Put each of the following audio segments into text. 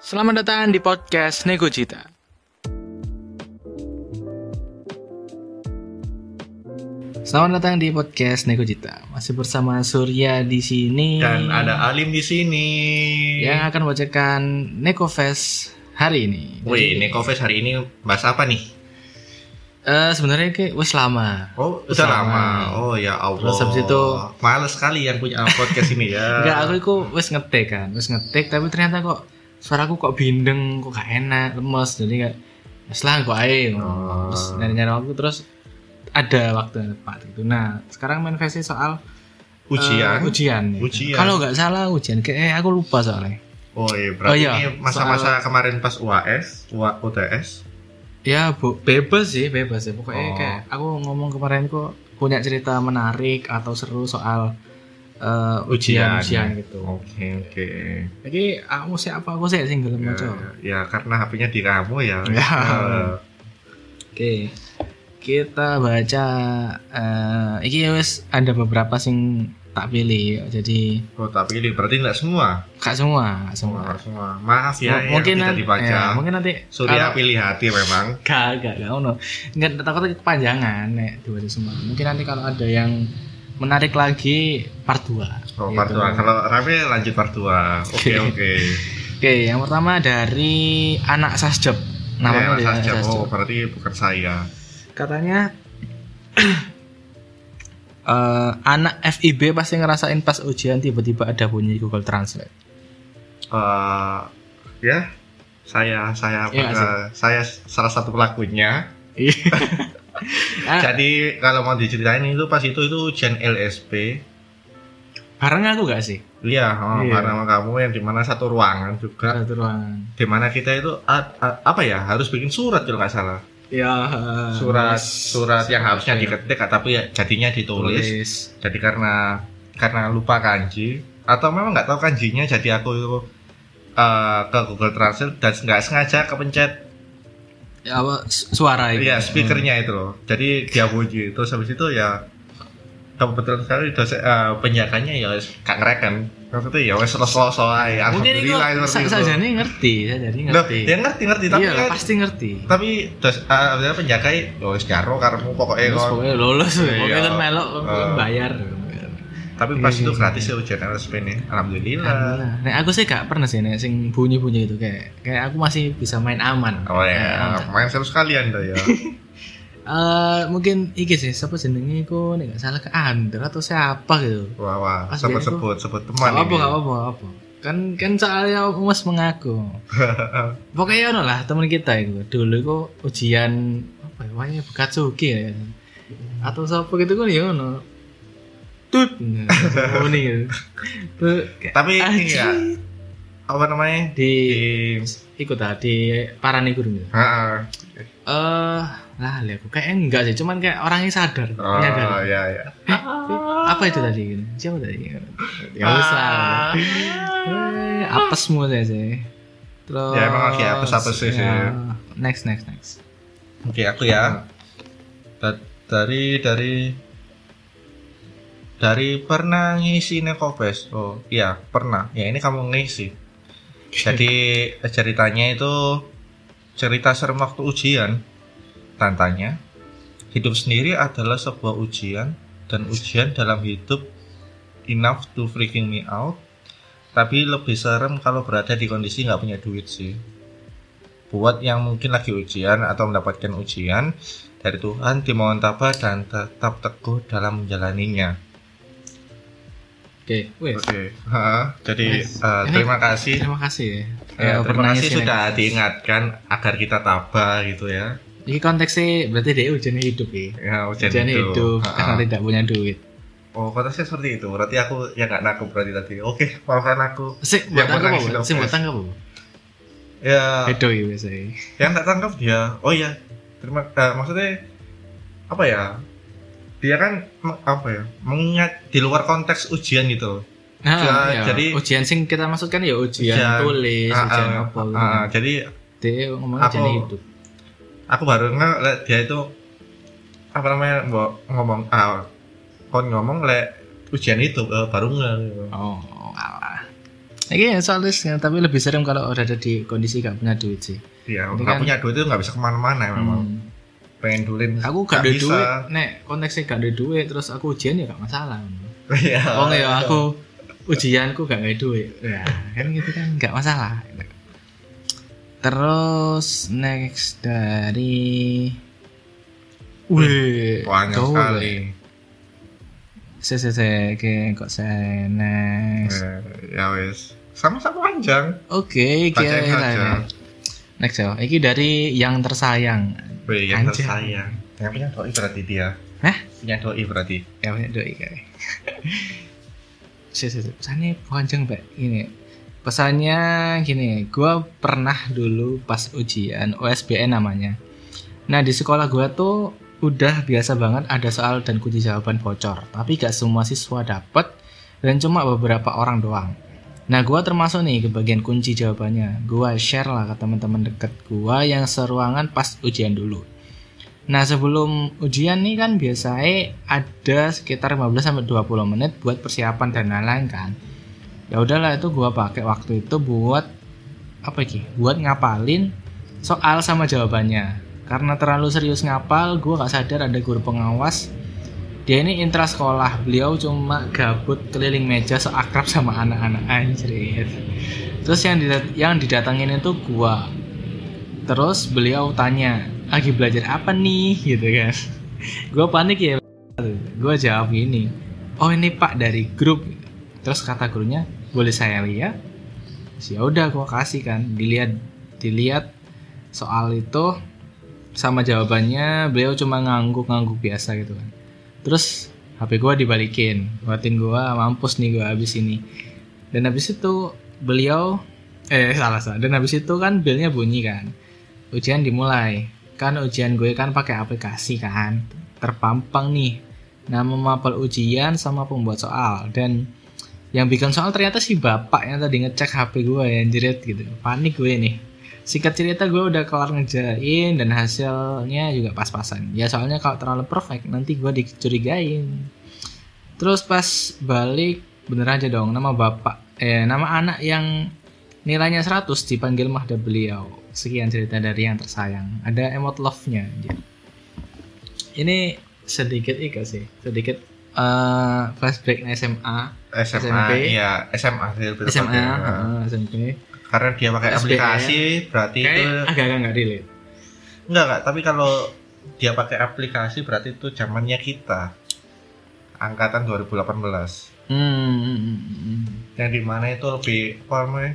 Selamat datang di podcast Nego Cita. Selamat datang di podcast Nego Cita. Masih bersama Surya di sini Dan ada Alim di sini. yang akan membacakan Neko Fest hari ini. Wih, Neko Fest hari ini bahas apa nih? Eh sebenarnya kayak wes lama. Oh, udah lama. Oh ya Allah. Terus habis itu- males sekali yang punya podcast ini ya. Enggak, aku itu wes ngetik kan, wes ngetik tapi ternyata kok suaraku kok bindeng, kok gak enak, lemes. Jadi kayak wes lah kok ae. Oh. Terus nyari-nyari waktu terus ada waktu yang tepat gitu. Nah, sekarang main versi soal ujian. Eh, ujian. ya. Ujian. Kalau nggak salah ujian kayak eh, aku lupa soalnya. Oh iya, Oh berarti iya, ini masa-masa kemarin pas UAS, UA, UTS. Ya, Bu, bebas sih, bebas ya. Pokoknya Oh. kayak aku ngomong kemarin kok punya cerita menarik atau seru soal eh, ujian ujian gitu. Oke, oke. Jadi aku sih apa aku sih single Ya, maca. ya, karena HP-nya di kamu ya. Ya. Eh, Oke. Kita baca eh iki ya wis ada beberapa sing tak pilih. Jadi oh, tapi ini berarti enggak semua. gak semua, gak semua. Semua, semua. Maaf ya, M- mungkin yang nanti dibaca. ya, mungkin nanti Surya kalau- pilih hati memang. Gak, gak, gak, ono. Nggak takutnya kepanjangan nek dibaca semua. Mungkin nanti kalau ada yang menarik lagi part 2. Oh, part 2. Kalau rame lanjut part 2. Oke, oke. Oke, yang pertama dari anak Sasjob. Namanya Ya, dia Sasjab. Oh, berarti bukan saya. Katanya eh, anak FIB pasti ngerasain pas ujian tiba-tiba ada bunyi Google Translate. Eh, ya, saya saya Iya eh, saya salah satu pelakunya. Ah, Jadi kalau mau diceritain itu pas itu itu ujian LSP. bareng aku gak sih? Iya, oh, Iya. bareng sama kamu yang di mana satu ruangan juga. Satu ruangan. Di mana kita itu a- a- apa ya harus bikin surat kalau nggak salah. Ya, Surat surat yang harusnya diketik tapi ya jadinya ditulis. tulis. jadi karena karena lupa kanji atau memang nggak tahu kanjinya jadi aku itu eh, ke Google Translate dan nggak sengaja kepencet Ya, apa su- suara itu. ya speakernya itu loh jadi dia bunyi terus habis itu ya kebetulan sekali dosen eh, penjaganya ya gak ngereken maksudnya ya wes aja Mungkin itu alhamdulillah seperti itu saja nih ngerti, saja nih Loh, ngerti. dia ngerti ngerti tapi iya, kan pasti ngerti. tapi dos, uh, penjaga ya wes jaro karena pokoknya kon- pokoknya lolos, pokoknya Iya. kan melok Eh. bayar. Tapi pas Iya, itu iya, gratis ya ujian LSP nih alhamdulillah. Nek aku sih gak pernah sih nek sing bunyi-bunyi itu kayak kayak aku masih bisa main aman. oh ya main seru sekali anda ya Eh, mungkin iki sih siapa jenenge iku nek gak salah ke Andra atau siapa gitu. Wah, wah, sebut sebut sebut Gak teman apa gak apa apa. Kan kan soalnya aku mas mengaku. Pokoknya ono lah teman kita itu. Dulu itu ujian apa ya? Wanya Bukatsuki ya. Atau siapa gitu kan ya ono. Tut. Oh nih. Tapi ini ya, apa namanya? di Di, ikut tadi parani guru gitu. Eh, lah lihat aku kayak enggak sih, cuman kayak orangnya sadar, oh menyadari. ya ya. Eh, apa itu tadi? Siapa tadi? Ya wis lah. Eh, apes semua saya sih. Terus Ya, emang lagi apes-apes sih, sih. ya, Next next next. Oke, aku ya. Da- dari dari dari pernah ngisi Nekopes. Oh, iya, pernah. Ya, ini kamu ngisi. Jadi ceritanya itu cerita serem waktu ujian. Tantanya, hidup sendiri adalah sebuah ujian dan ujian dalam hidup enough to freaking me out. Tapi lebih serem kalau berada di kondisi nggak punya duit sih. Buat yang mungkin lagi ujian atau mendapatkan ujian dari Tuhan, dimohon tabah dan tetap teguh dalam menjalaninya. Oke, wes. Oke, Ha, jadi Nice. Ini- terima kasih. Terima kasih ya. Ya, terima kasih sudah diingatkan agar kita tabah gitu ya. Ini konteksnya berarti dia ujiannya hidup ya. Ya, ujian Ujiannya itu. hidup Ha, karena ha. tidak punya duit. Oh, konteksnya seperti itu. Berarti aku ya nggak nangkep berarti tadi. Oke, maafkan aku. Sih, Yang buat tangkap apa? Sih, buat tangkap apa? Ya, Edo ya biasanya. yang tak tangkap dia. Oh iya, terima. eh, maksudnya apa ya? Dia kan apa ya? Mengingat di luar konteks ujian gitu. Nah, Ya, ya. jadi- ujian sing kita maksudkan ya ujian, tulis, Ah, ujian ah, apa. gitu. ah, jadi Dia ngomong Aku- ujian hidup. aku baru nggak liat dia itu apa namanya mbok ngomong ah kon ngomong le ujian itu eh, baru nggak gitu. Oh, alah. Iya soalnya tapi lebih serem kalau udah ada di kondisi gak punya duit sih. Iya, nggak kan- punya duit itu nggak bisa ke mana-mana memang. Hmm. Pengen dulin. Aku gak ada duit, nek konteksnya gak ada duit, terus aku ujian ya gak masalah. Iya. Oh ya aku ujianku gak ada duit, ya kan gitu kan gak masalah. Terus next dari Wih, Banyak sekali. Se se se, oke, kok saya next. Eh, ya wes. Sama-sama panjang. Oke, Bacain kira. Next ya, ini dari yang tersayang. Wih, yang Anjay. tersayang. Yang punya doi berarti dia. Hah? Punya doi berarti. Ya punya doi kayak. Si, si, si. Pesannya panjang, Pak. Ini. Pesannya gini, gua pernah dulu pas ujian OSBN namanya. Nah, di sekolah gua tuh udah biasa banget ada soal dan kunci jawaban bocor, tapi gak semua siswa dapet dan cuma beberapa orang doang. Nah, gua termasuk nih ke bagian kunci jawabannya. Gua share lah ke teman-teman deket gua yang seruangan pas ujian dulu. Nah, sebelum ujian nih kan biasanya ada sekitar 15 sampai 20 menit buat persiapan dan lain-lain kan. Ya udahlah itu gua pakai waktu itu buat apa iki? Buat ngapalin soal sama jawabannya. Karena terlalu serius ngapal, gua gak sadar ada guru pengawas. Dia ini intra sekolah, beliau cuma gabut keliling meja so akrab sama anak-anak anjir. Terus yang didat- yang didatangin itu gua. Terus beliau tanya, lagi belajar apa nih gitu kan. Gua panik ya. Gua jawab gini, oh ini pak dari grup. Terus kata gurunya, boleh saya lihat? Ya udah gua kasih kan, dilihat dilihat soal itu sama jawabannya beliau cuma ngangguk-ngangguk biasa gitu kan. Terus HP gua dibalikin, buatin gua mampus nih gua habis ini. Dan habis itu beliau eh salah salah. Dan habis itu kan belnya bunyi kan. Ujian dimulai. Kan ujian gue kan pakai aplikasi kan. Terpampang nih nama mapel ujian sama pembuat soal dan yang bikin soal ternyata si bapak yang tadi ngecek HP gue ya jerit gitu. Panik gue nih. Singkat cerita gue udah kelar ngejain dan hasilnya juga pas-pasan. Ya soalnya kalau terlalu perfect nanti gue dicurigain. Terus pas balik bener aja dong nama bapak eh nama anak yang nilainya 100 dipanggil Mahda beliau. Sekian cerita dari yang tersayang. Ada emot love-nya. Ini sedikit ika sih, sedikit eh flashback SMA, SMA, SMP. iya SMA SMA, tepatnya. heeh, SMP. Karena dia pakai aplikasi berarti itu Kayak agak-agak nggak relate. enggak enggak, tapi kalau dia pakai aplikasi berarti itu zamannya kita. Angkatan 2018. Hmm, hmm, hmm, hmm. Yang di mana itu lebih apa namanya?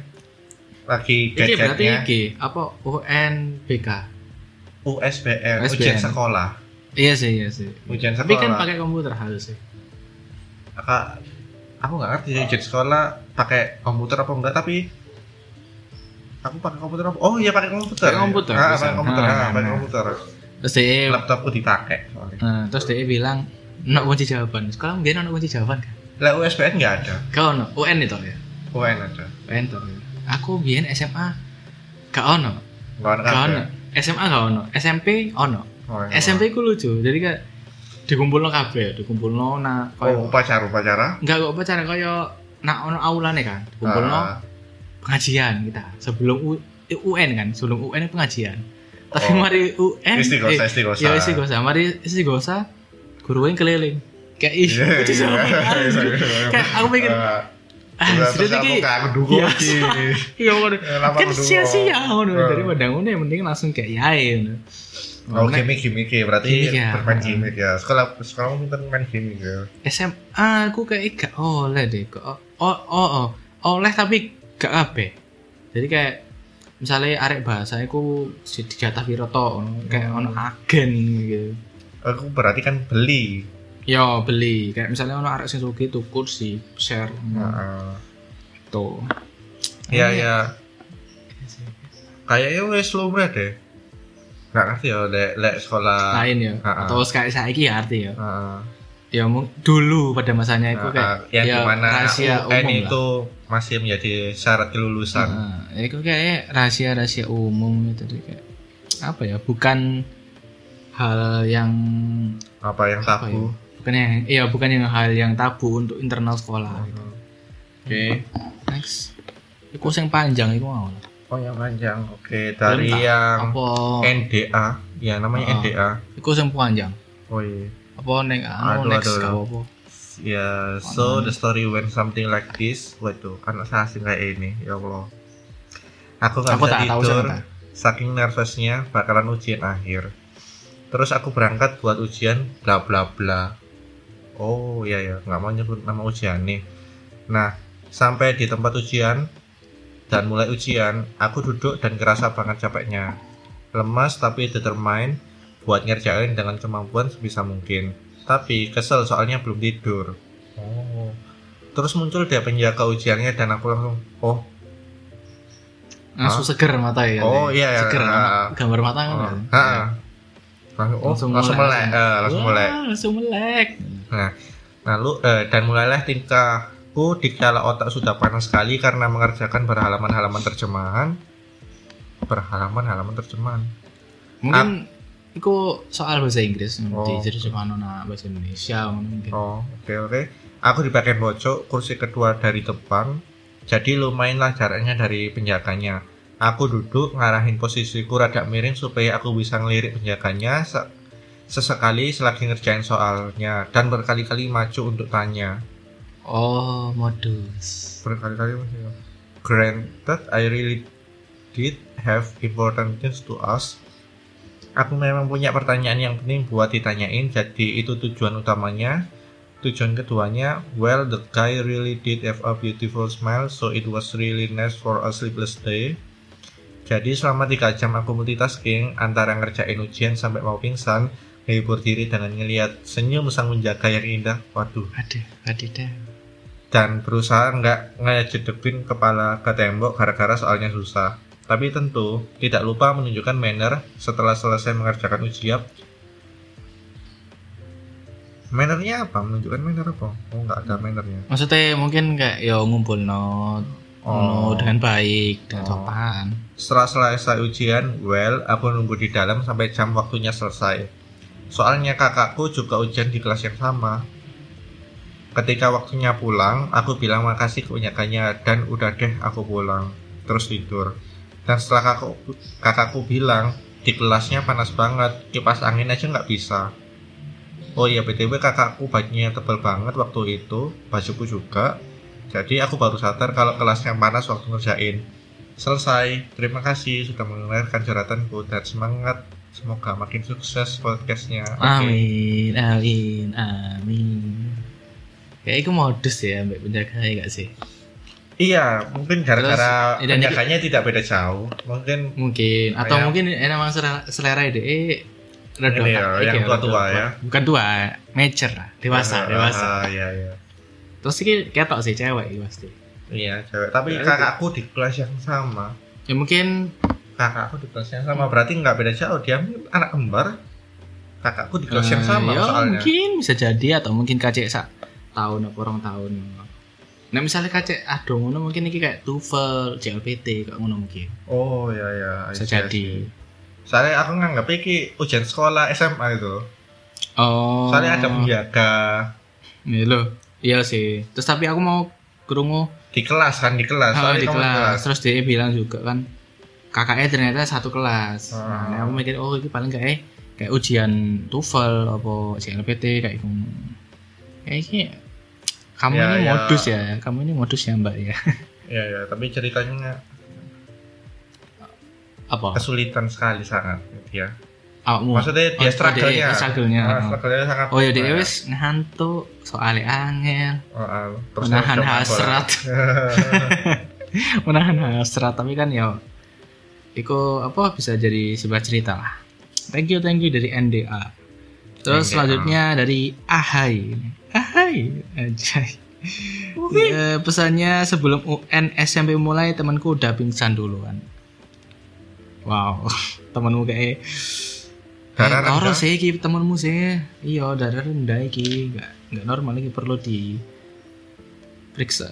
Lagi Ini berarti gadgetnya iki apa UNBK? USBN, USBN. ujian sekolah. Iya sih, iya sih. Ujian Tapi kan sekolah. pakai komputer harus sih. Kak, aku nggak ngerti ujian sekolah pakai komputer apa enggak tapi aku pakai komputer apa? Oh iya pakai komputer. Pakai komputer, Ah, pakai komputer, Ah, ah, pakai komputer. Terus dia, Laptopku dipakai. nah, terus dia bilang, nak kunci jawaban. Sekarang biar nak kunci jawaban kan? Lah USBN nggak ada. Kau no, UN itu ya. UN ada. UN tuh. Aku biar SMA gak ono, gak ono. SMA gak ono, SMP ono. Oh, iya. SMP ku lucu, jadi kayak dikumpulno kabeh, dikumpulno na Oh, koyo upacara upacara. enggak kok pacaran koyo nak ono aulane kan, dikumpulno Ah, pengajian kita sebelum U, eh, UN kan sebelum UN pengajian tapi Oh. mari UN Istighosa, eh, istighosa. ya istighosa mari guru yang keliling kayak ih Iya, iya. anjir. kayak aku mikir Ah, ah sudah aku iki gak kedukung Iya. iki. iya ngono kan sia-sia ngono Ah. daripada ngono ya mending langsung kayak yae ngono Oh, Nek gimmick gimmick ya. Berarti Gimmick ya. bermain gimmick ya. Sekolah sekolah pinter main gimmick ya. SMA aku kayak gak oleh deh kok oh oh oh oleh tapi gak kabeh jadi kayak misalnya arek bahasa aku di jatah piro to kayak Hmm. ono agen gitu Aku berarti kan beli. yo beli kayak misalnya ono arek sing sugih tuku si share Heeh. tuh Iya iya. Kayaknya wes lumrah deh. Gak ngerti ya lek lek sekolah. lain ya ah. atau kayak saiki ya arti ya Heeh. Ya dulu pada masanya itu kayak yang ya, di mana rahasia UN umum lah. itu masih menjadi syarat kelulusan. Nah, itu kayak rahasia-rahasia umum itu kayak apa ya? Bukan hal yang Apa yang apa ya? tabu? Bukan yang iya bukan yang hal yang tabu untuk internal sekolah. gitu. Oke. Next. Iku sing panjang iku mau. lah. Oh yang panjang. Oke, dari Belum tak? yang apa NDA, ya namanya Ah. NDA. iku sing panjang. Oh iya. Apa nek anu next apa. Ya, so the story went something like this. Waduh, anak saya asing kayak ini, ya Allah. Aku nggak Aku bisa tak tahu tidur, tak. saking nervousnya bakalan ujian akhir. Terus aku berangkat buat ujian, bla bla bla. Oh iya ya, nggak mau nyebut nama ujian nih. Nah, sampai di tempat ujian dan mulai ujian, aku duduk dan kerasa banget capeknya. Lemas tapi determined buat ngerjain dengan kemampuan sebisa mungkin. Tapi kesel soalnya belum tidur. Oh. Terus muncul dia penjaga ujiannya dan aku langsung, oh, Langsung seger mata ya. Oh, iya, iya. Seger. Ah. Gambar mata kan. oh, kan? ha-ha. langsung, oh, langsung, melek, eh, langsung Wah, melek. Langsung melek. Nah, lalu eh, dan mulailah tingkahku dikala otak sudah panas sekali karena mengerjakan berhalaman-halaman terjemahan. Berhalaman-halaman terjemahan. Mungkin iku soal bahasa Inggris Oh. di terjemahan nang bahasa Indonesia ngono mungkin. Oh, oke oke. Aku di bagian pojok, kursi kedua dari depan. Jadi lumayanlah jaraknya dari penjaganya. Aku duduk ngarahin posisiku rada miring supaya aku bisa ngelirik penjaganya se- sesekali selagi ngerjain soalnya dan berkali-kali maju untuk tanya. Oh, modus. Berkali-kali maju. Granted, I really did have important things to ask. Aku memang punya pertanyaan yang penting buat ditanyain, jadi itu tujuan utamanya. Tujuan keduanya, well, the guy really did have a beautiful smile, so it was really nice for a sleepless day. Jadi selama 3 jam aku multitasking antara ngerjain ujian sampai mau pingsan, menghibur diri dengan ngeliat senyum sang menjaga yang indah. Waduh, Aduh, aduh dah. dan berusaha nggak ngejedepin kepala ke tembok gara-gara soalnya susah. Tapi tentu tidak lupa menunjukkan manner setelah selesai mengerjakan ujian. Mannernya apa? Menunjukkan manner apa? Oh nggak ada mannernya. Maksudnya mungkin kayak ya ngumpul not Oh. dengan baik dan Oh. sopan. Setelah selesai ujian, well, aku nunggu di dalam sampai jam waktunya selesai. Soalnya kakakku juga ujian di kelas yang sama. Ketika waktunya pulang, aku bilang makasih kebanyakannya dan udah deh aku pulang. Terus tidur. Dan setelah kakakku, kakakku bilang, di kelasnya panas banget, kipas angin aja nggak bisa. Oh iya, BTW kakakku bajunya tebal banget waktu itu, bajuku juga. Jadi aku baru sadar kalau kelasnya panas waktu ngerjain. Selesai. Terima kasih sudah mendengarkan curhatanku dan semangat. Semoga makin sukses podcastnya. Amin, amin, amin. Kayak itu modus ya mbak penjaga ya gak sih? Iya, mungkin gara-gara ini- penjaganya tidak beda jauh. Mungkin Mungkin atau Kayak- mungkin emang selera, selera ide eh rada Ini ya, tak- yang tua-tua ya. Bukan tua, mature lah, dewasa, Ah, dewasa. ah, iya, iya. Terus ini ketok sih cewek iki pasti. Iya, cewek. Tapi Ya, kakakku di kelas yang sama. Ya mungkin Kakakku di kelas yang sama berarti nggak beda jauh. Dia anak kembar. Kakakku di kelas yang eh, sama ya soalnya. mungkin bisa jadi atau mungkin kacek sak tahun apa orang tahun. Nah misalnya kacek aduh ngono mungkin ini kayak TOEFL, JLPT kayak ngono mungkin. Oh iya iya. Bisa jadi. Soalnya aku nganggap iki ujian sekolah SMA itu. Oh. Soalnya ada penjaga Iya loh. Iya sih. Terus tapi aku mau kerungu di kelas kan di kelas. Oh, di kelas. Terus dia bilang juga kan kakaknya ternyata satu kelas. Ah. Nah, aku mikir oh ini paling kayak kayak ujian TOEFL apa CLPT kayak gitu. Kayak ini kamu Ya, ini ya. modus ya. Kamu ini modus ya, Mbak ya. Iya iya. Tapi ceritanya apa? kesulitan sekali sangat dia. Awakmu. Maksudnya dia Oh, struggle-nya. dia struggle-nya. Ah, struggle-nya sangat. Oh ya dia wis ngantuk soalnya angel Oh, ah, terus menahan hasrat. menahan hasrat tapi kan ya Iko apa bisa jadi sebuah cerita lah. Thank you thank you dari NDA. Terus NDA. selanjutnya dari Ahai. Ahai anjay. Ya, pesannya sebelum UN SMP mulai temanku udah pingsan duluan. Wow, temanmu kayak Darah Eh, rendah. sih iki temenmu sih. Iya, darah rendah iki, enggak enggak normal iki perlu di periksa.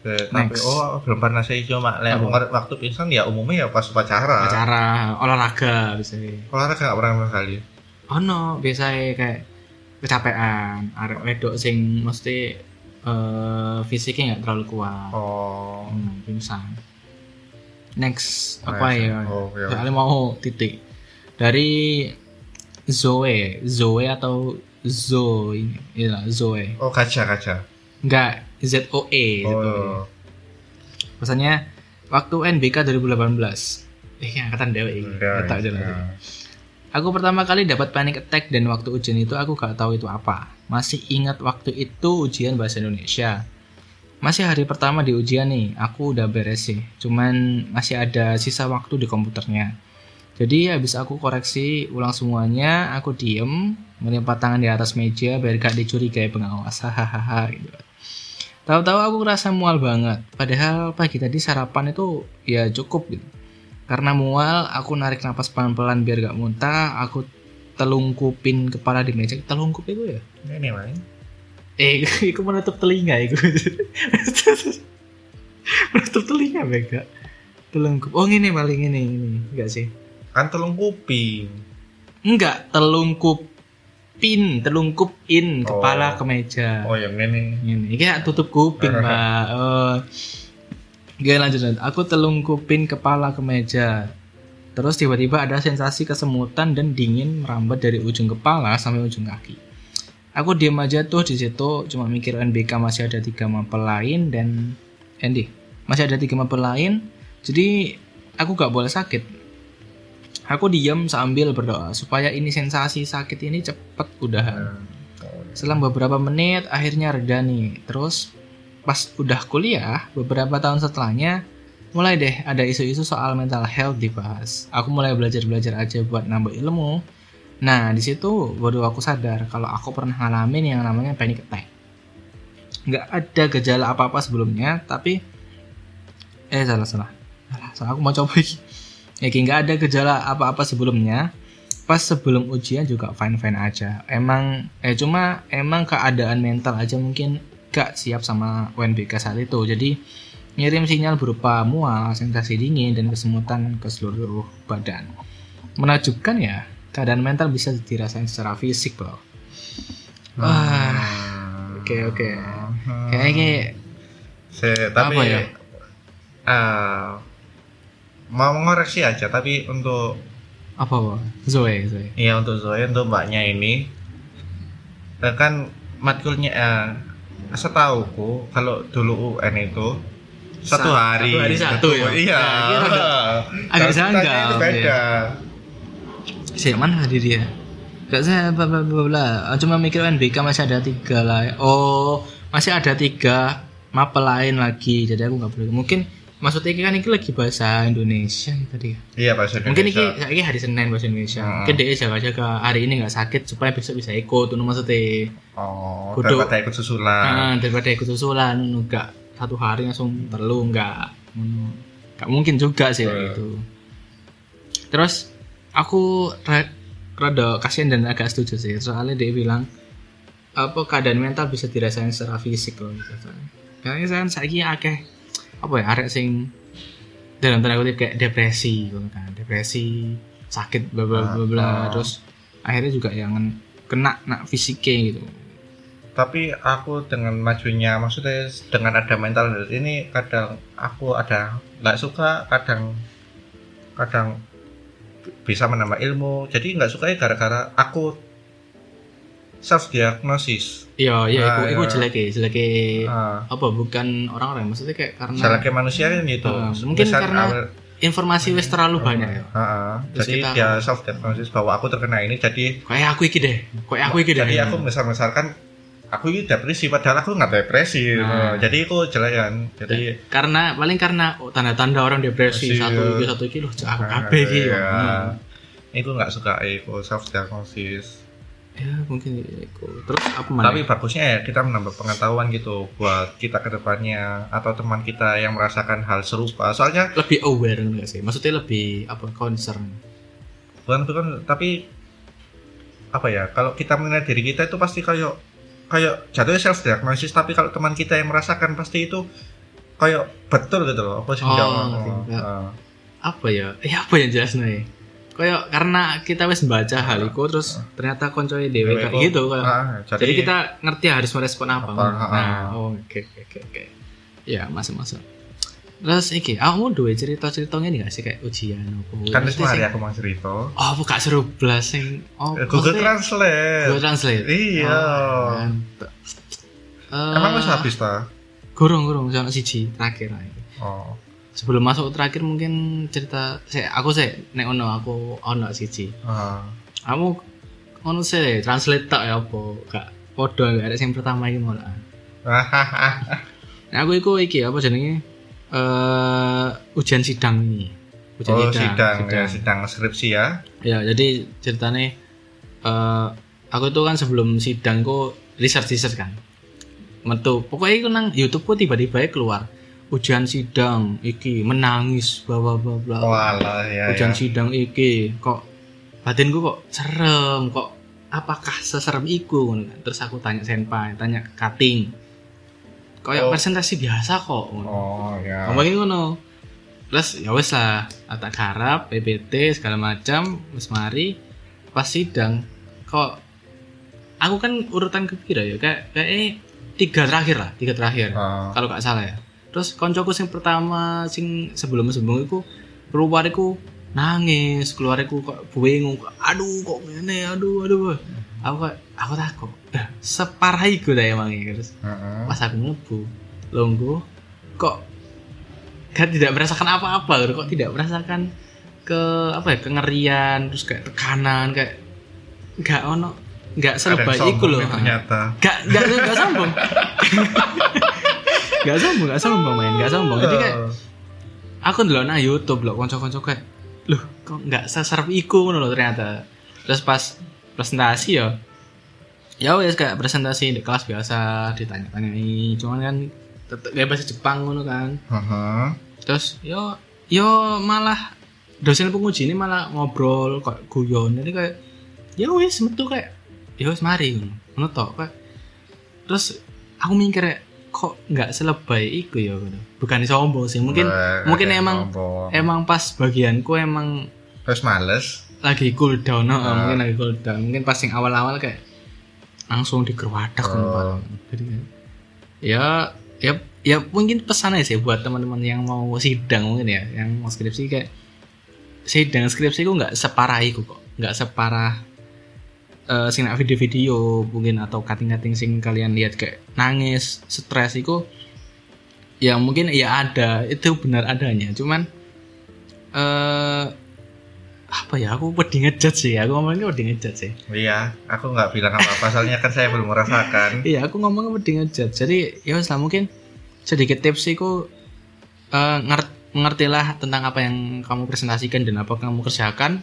Eh, Tapi Next. oh belum pernah saya cuma lewat waktu pingsan ya umumnya ya pas upacara. Acara olahraga bisa. Olahraga nggak pernah sama sekali. Ono biasa kayak kecapean, arek wedok sing mesti eh fisiknya nggak terlalu kuat. Oh. Hmm, pingsan. Next apa ya? Oh, iya. soalnya mau titik. Dari Zoe Zoe atau Zoe? Iya Zoe. Oh kaca kaca. Enggak Z O E oh. Pesannya waktu NBK 2018 eh angkatan dewe ini. Ya, tak jelas ya. Aku pertama kali dapat panic attack dan waktu ujian itu aku gak tahu itu apa. Masih ingat waktu itu ujian bahasa Indonesia. Masih hari pertama di ujian nih, aku udah beres sih. Cuman masih ada sisa waktu di komputernya. Jadi habis aku koreksi ulang semuanya, aku diem, melipat tangan di atas meja biar gak dicurigai pengawas. Hahaha gitu. Tahu-tahu aku ngerasa mual banget. Padahal pagi tadi sarapan itu ya cukup gitu. Karena mual, aku narik napas pelan-pelan biar gak muntah. Aku telungkupin kepala di meja. Telungkup itu ya? ini main Eh, aku menutup telinga itu. menutup telinga bega. Telungkup. Oh ini paling ini ini. Enggak sih? kan telung kuping Enggak, telungkupin, telungkupin kepala Oh. ke meja. oh yang ini Ini kayak tutup kuping, Mbak. Oh. Oke, lanjut, lanjut. Aku telungkupin kepala ke meja. Terus tiba-tiba ada sensasi kesemutan dan dingin merambat dari ujung kepala sampai ujung kaki. Aku diam aja tuh di situ, cuma mikir NBK masih ada tiga mapel lain dan Andy masih ada tiga mapel lain. Jadi aku gak boleh sakit. Aku diam sambil berdoa supaya ini sensasi sakit ini cepet udahan. Selang beberapa menit akhirnya reda nih. Terus pas udah kuliah beberapa tahun setelahnya mulai deh ada isu-isu soal mental health dibahas. Aku mulai belajar-belajar aja buat nambah ilmu. Nah di situ baru aku sadar kalau aku pernah ngalamin yang namanya panic attack. Nggak ada gejala apa-apa sebelumnya, tapi eh salah salah. Salah, salah aku mau coba lagi. Ya nggak ada gejala apa-apa sebelumnya. Pas sebelum ujian juga fine-fine aja. Emang eh cuma emang keadaan mental aja mungkin gak siap sama UNBK saat itu. Jadi ngirim sinyal berupa mual, sensasi dingin dan kesemutan ke seluruh badan. Menakjubkan ya, keadaan mental bisa dirasain secara fisik, Bro. Wah, oke oke. Kayaknya Se- tapi Apa ya? eh, mau mengoreksi aja tapi untuk apa, Bro? Zoe, Zoe. Iya untuk Zoe untuk mbaknya ini kan matkulnya eh, setauku kalau dulu UN itu Sa- satu hari satu hari satu ya? iya Nah, agak janggal, itu iya. beda Si mana tadi dia? Gak saya bla bla bla bla. Ah, Cuma mikir NBK masih ada tiga lah. Oh, masih ada tiga mapel lain lagi. Jadi aku nggak boleh. Mungkin maksudnya ini kan ini lagi bahasa Indonesia nih tadi. ya. iya bahasa Mungkin ini Indonesia. ini hari Senin bahasa Indonesia. Hmm. Mungkin dia jaga-jaga hari ini nggak sakit supaya besok bisa ikut. Tuh maksudnya. oh Kudu- daripada ikut susulan Ah, daripada ikut susulan, nggak satu hari langsung perlu nggak. Hmm, Nggak mungkin juga sih Eh. gitu. Terus aku ra- rada kasihan dan agak setuju sih soalnya dia bilang apa keadaan mental bisa dirasain secara fisik loh gitu. Karena saya saya akeh apa ya arek sing dalam tanda kutip kayak depresi gitu kan. Depresi sakit bla bla bla bla. Ah. terus akhirnya juga yang kena nak fisiknya gitu. Tapi aku dengan majunya maksudnya dengan ada mental health ini kadang aku ada nggak suka kadang kadang bisa menambah ilmu. Jadi nggak suka ya gara-gara aku self diagnosis Iya, iya, Ah, itu, itu iya. jelek ya, jelek ya. Ah, apa bukan orang-orang, maksudnya kayak karena sebagai manusia kan gitu Ah, mungkin Misal karena awal- informasi wis terlalu banyak ya. Ah, ah. Jadi kita- dia self diagnosis bahwa aku terkena ini jadi Kayak aku iki deh, kayak aku iki deh. jadi aku misal misalkan aku ini depresi padahal aku nggak depresi Nah. jadi aku jelek kan jadi karena paling karena oh, tanda-tanda orang depresi Depresi, satu iya. iki satu iki loh, aku kabeh iki. Iya. Hmm. itu nggak suka aku self diagnosis Ya, mungkin itu. Terus apa mana? tapi bagusnya ya kita menambah pengetahuan gitu buat kita ke depannya atau teman kita yang merasakan hal serupa soalnya lebih aware enggak sih? Maksudnya lebih apa concern. bukan bukan tapi apa ya kalau kita mengenai diri kita itu pasti kayak kayak jatuhnya self diagnosis tapi kalau teman kita yang merasakan pasti itu kayak betul gitu loh apa sih Oh. Ah. Apa ya? Ya apa yang jelas nih? Kayak karena kita wis baca hal itu terus ternyata koncoy dewe kayak gitu kayak. ah, jadi, kita ngerti harus merespon apa. Apa, ah, nah, ah. oh, oke oke oke. Ya, masuk-masuk. Terus iki, kamu duwe cerita-ceritanya nih gak sih kayak ujian apa? kan wis mari sing- aku mau cerita Oh, buka seru blas sing oh, Eh, Google Translate Google Translate. Iya. Oh. Eh, emang wis habis ta Gurung gurung sono siji terakhir iki. oh Sebelum masuk terakhir mungkin cerita saya aku sih nek ono aku ono siji. ah. Kamu ono sih translate tak ya apa? Gak podo gak ada yang pertama iki malah. Nah, aku iku iki apa jenenge? Eh ujian sidang ini. Ujian oh sidang ya sidang skripsi ya Ya, jadi ceritanya eh aku tuh kan sebelum sidang ku research research kan. Metu, pokoknya itu nang YouTube ku tiba-tiba keluar ujian sidang iki menangis bla bla bla bla. walah ya ujian ya. sidang iki kok batinku kok serem kok apakah seserem iku kan. terus aku tanya senpai tanya cutting kayak Oh. presentasi biasa kok oh ya ngomongin ngono terus ya wes lah tak garap PPT segala macam wes mari pas sidang kok aku kan urutan kepira ya kayak kayak eh, tiga terakhir lah tiga terakhir Ah. kalau gak salah ya terus koncoku sing pertama sing sebelum sebelum itu keluar iku nangis keluar iku kok bingung kok, aduh kok gini aduh aduh. Aku kok aku takut. Dah separah iku dah emang terus pas aku ngebu longgo kok kan tidak merasakan apa-apa kok tidak merasakan ke apa ya kengerian terus kayak tekanan kayak nggak ono nggak iku sombong loh ternyata. Gak, gak, gak sombong. gak sombong, gak sombong main, gak sombong. Jadi kayak Eh, aku ndelok nang YouTube loh, konco-konco kayak, loh kok nggak seserap iku ngono loh ternyata. Terus pas presentasi ya, ya wes kayak presentasi di kelas biasa ditanya-tanyai, cuman kan tetep kayak bahasa Jepang ngono kan. heeh. Terus yo yo malah dosen penguji ini malah ngobrol kok guyon jadi kayak ya wis metu kayak ya wis mari ngono ngono tok kayak terus aku mikir kayak, kok nggak selebay iku ya bukan sombong sih mungkin Wah, mungkin emang sombong. emang pas bagianku emang terus males lagi cool down no, Ah. mungkin lagi cool down mungkin pas yang awal-awal kayak langsung digerwadak Oh. Jadi ya ya ya mungkin pesan aja sih buat teman-teman yang mau sidang mungkin ya yang mau skripsi kayak sidang skripsi ku nggak separah itu kok nggak separah sing nak video-video mungkin atau cutting-cutting sing kalian lihat kayak nangis stres itu ya mungkin ya ada itu benar adanya cuman eh apa ya aku wedi ngejudge sih aku ngomongnya wedi ngejudge sih iya aku nggak bilang apa-apa soalnya kan saya belum merasakan Iya, aku ngomongnya wedi ngejudge. Jadi ya lah mungkin sedikit tips sih ku eh, ngerti mengertilah tentang apa yang kamu presentasikan dan apa yang kamu kerjakan.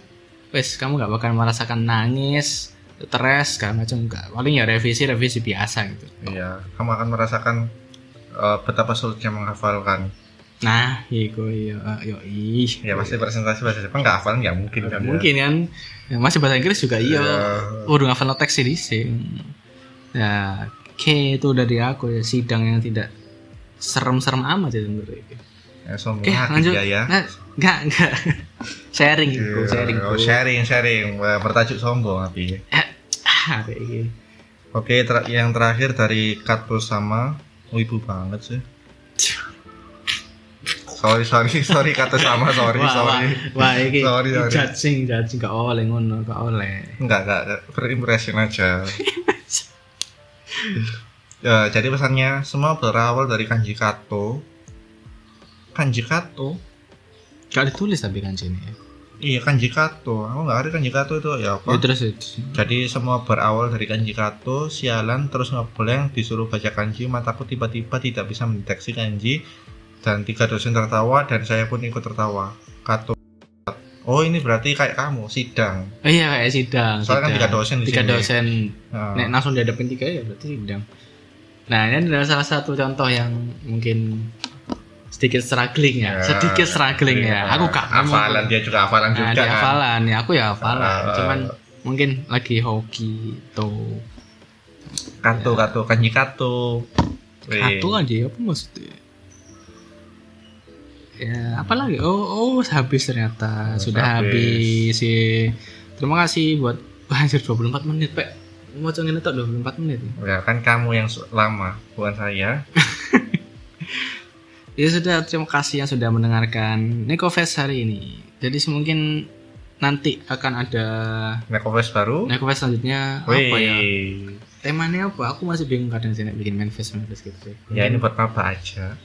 Wes, kamu nggak bakal merasakan nangis, stres, segala macam enggak. Paling ya revisi revisi biasa gitu. iya kamu akan merasakan eh, betapa sulitnya menghafalkan Nah, iku iya, yo ih. ya pasti presentasi bahasa Jepang nggak hafal nggak mungkin kan ya. mungkin kan ya, masih bahasa Inggris juga iya. Iya. Udah ngafal teks sih di sini. Ya, oke itu dari aku ya sidang yang tidak serem-serem amat ya sebenarnya. ya sombong lanjut. ya Nggak, nggak, nggak. Sharing gitu, Iya, sharing. oh, sharing sharing bertajuk sombong tapi Ah, kayak gini. oke ter- yang terakhir dari Kat sama wibu banget sih sorry sorry sorry kata sama sorry wah, sorry Wah, wah ini Sorry, sorry. judging, judging gak oleh ngono, gak oleh. enggak enggak enggak. berimpression aja ya jadi pesannya semua berawal dari kanji kato kanji kato Gak ditulis tapi kan sini. Ya. Iya kanji kato aku nggak ada kanji kato itu ya apa Ya, terus itu. Jadi semua berawal dari kanji kato, sialan terus ngebleng disuruh baca kanji, mataku tiba-tiba tidak bisa mendeteksi kanji dan tiga dosen tertawa dan saya pun ikut tertawa. Kato. Oh ini berarti kayak kamu sidang. Oh iya kayak sidang. Soalnya kan sidang. tiga dosen di Tiga sini. dosen. Nah, Nek langsung dihadapin tiga ya berarti sidang. Nah ini adalah salah satu contoh yang mungkin sedikit struggling ya, sedikit struggling ya. Aku gak hafalan dia juga hafalan Nah, juga di kan. hafalan ya, aku ya hafalan. Ah, Cuman mungkin lagi hoki tuh. Kato kato kanji kato. Satu aja apa maksudnya? ya apa lagi oh oh habis ternyata sudah habis. habis sih terima kasih buat Wah, anjir 24 menit pak mau coba ini 24 menit Ya kan kamu yang lama, bukan saya. ya sudah terima kasih yang sudah mendengarkan Nekofest hari ini jadi mungkin nanti akan ada Nekofest baru. Nekofest selanjutnya Wih. apa ya temanya apa aku masih bingung kadang sih bikin manifest manifest gitu Ya ini buat maba aja.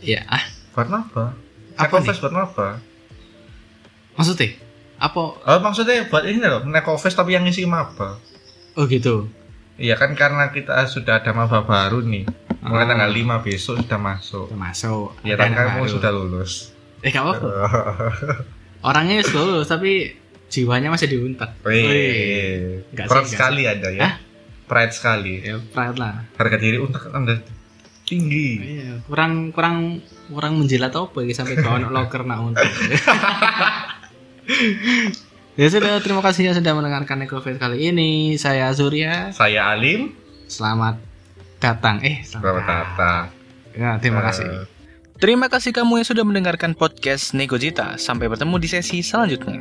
ya ah Buat maba. Apa Nekofest buat maba. maksudnya apa Oh maksudnya buat ini loh, Nekofest tapi yang isi maba. oh gitu Iya kan karena kita sudah ada maba baru nih. Mulai Ah. tanggal 5 besok sudah masuk. Udah masuk Ya kan kamu baru. sudah lulus. eh gak apa orangnya sudah lulus tapi jiwanya masih diuntat Wih. Enggak sekali ada ya. Hah? Pride sekali. ya pride lah Harga diri untuk Anda tinggi. iya kurang kurang kurang menjilat apa ya sampai bawa anak loker nak untuk ya sudah terima kasih yang sudah mendengarkan Necrofest kali ini saya Surya Saya Alim. selamat datang eh Selamat datang. ya terima kasih Eh, Terima kasih kamu yang sudah mendengarkan podcast Negojita. Sampai bertemu di sesi selanjutnya.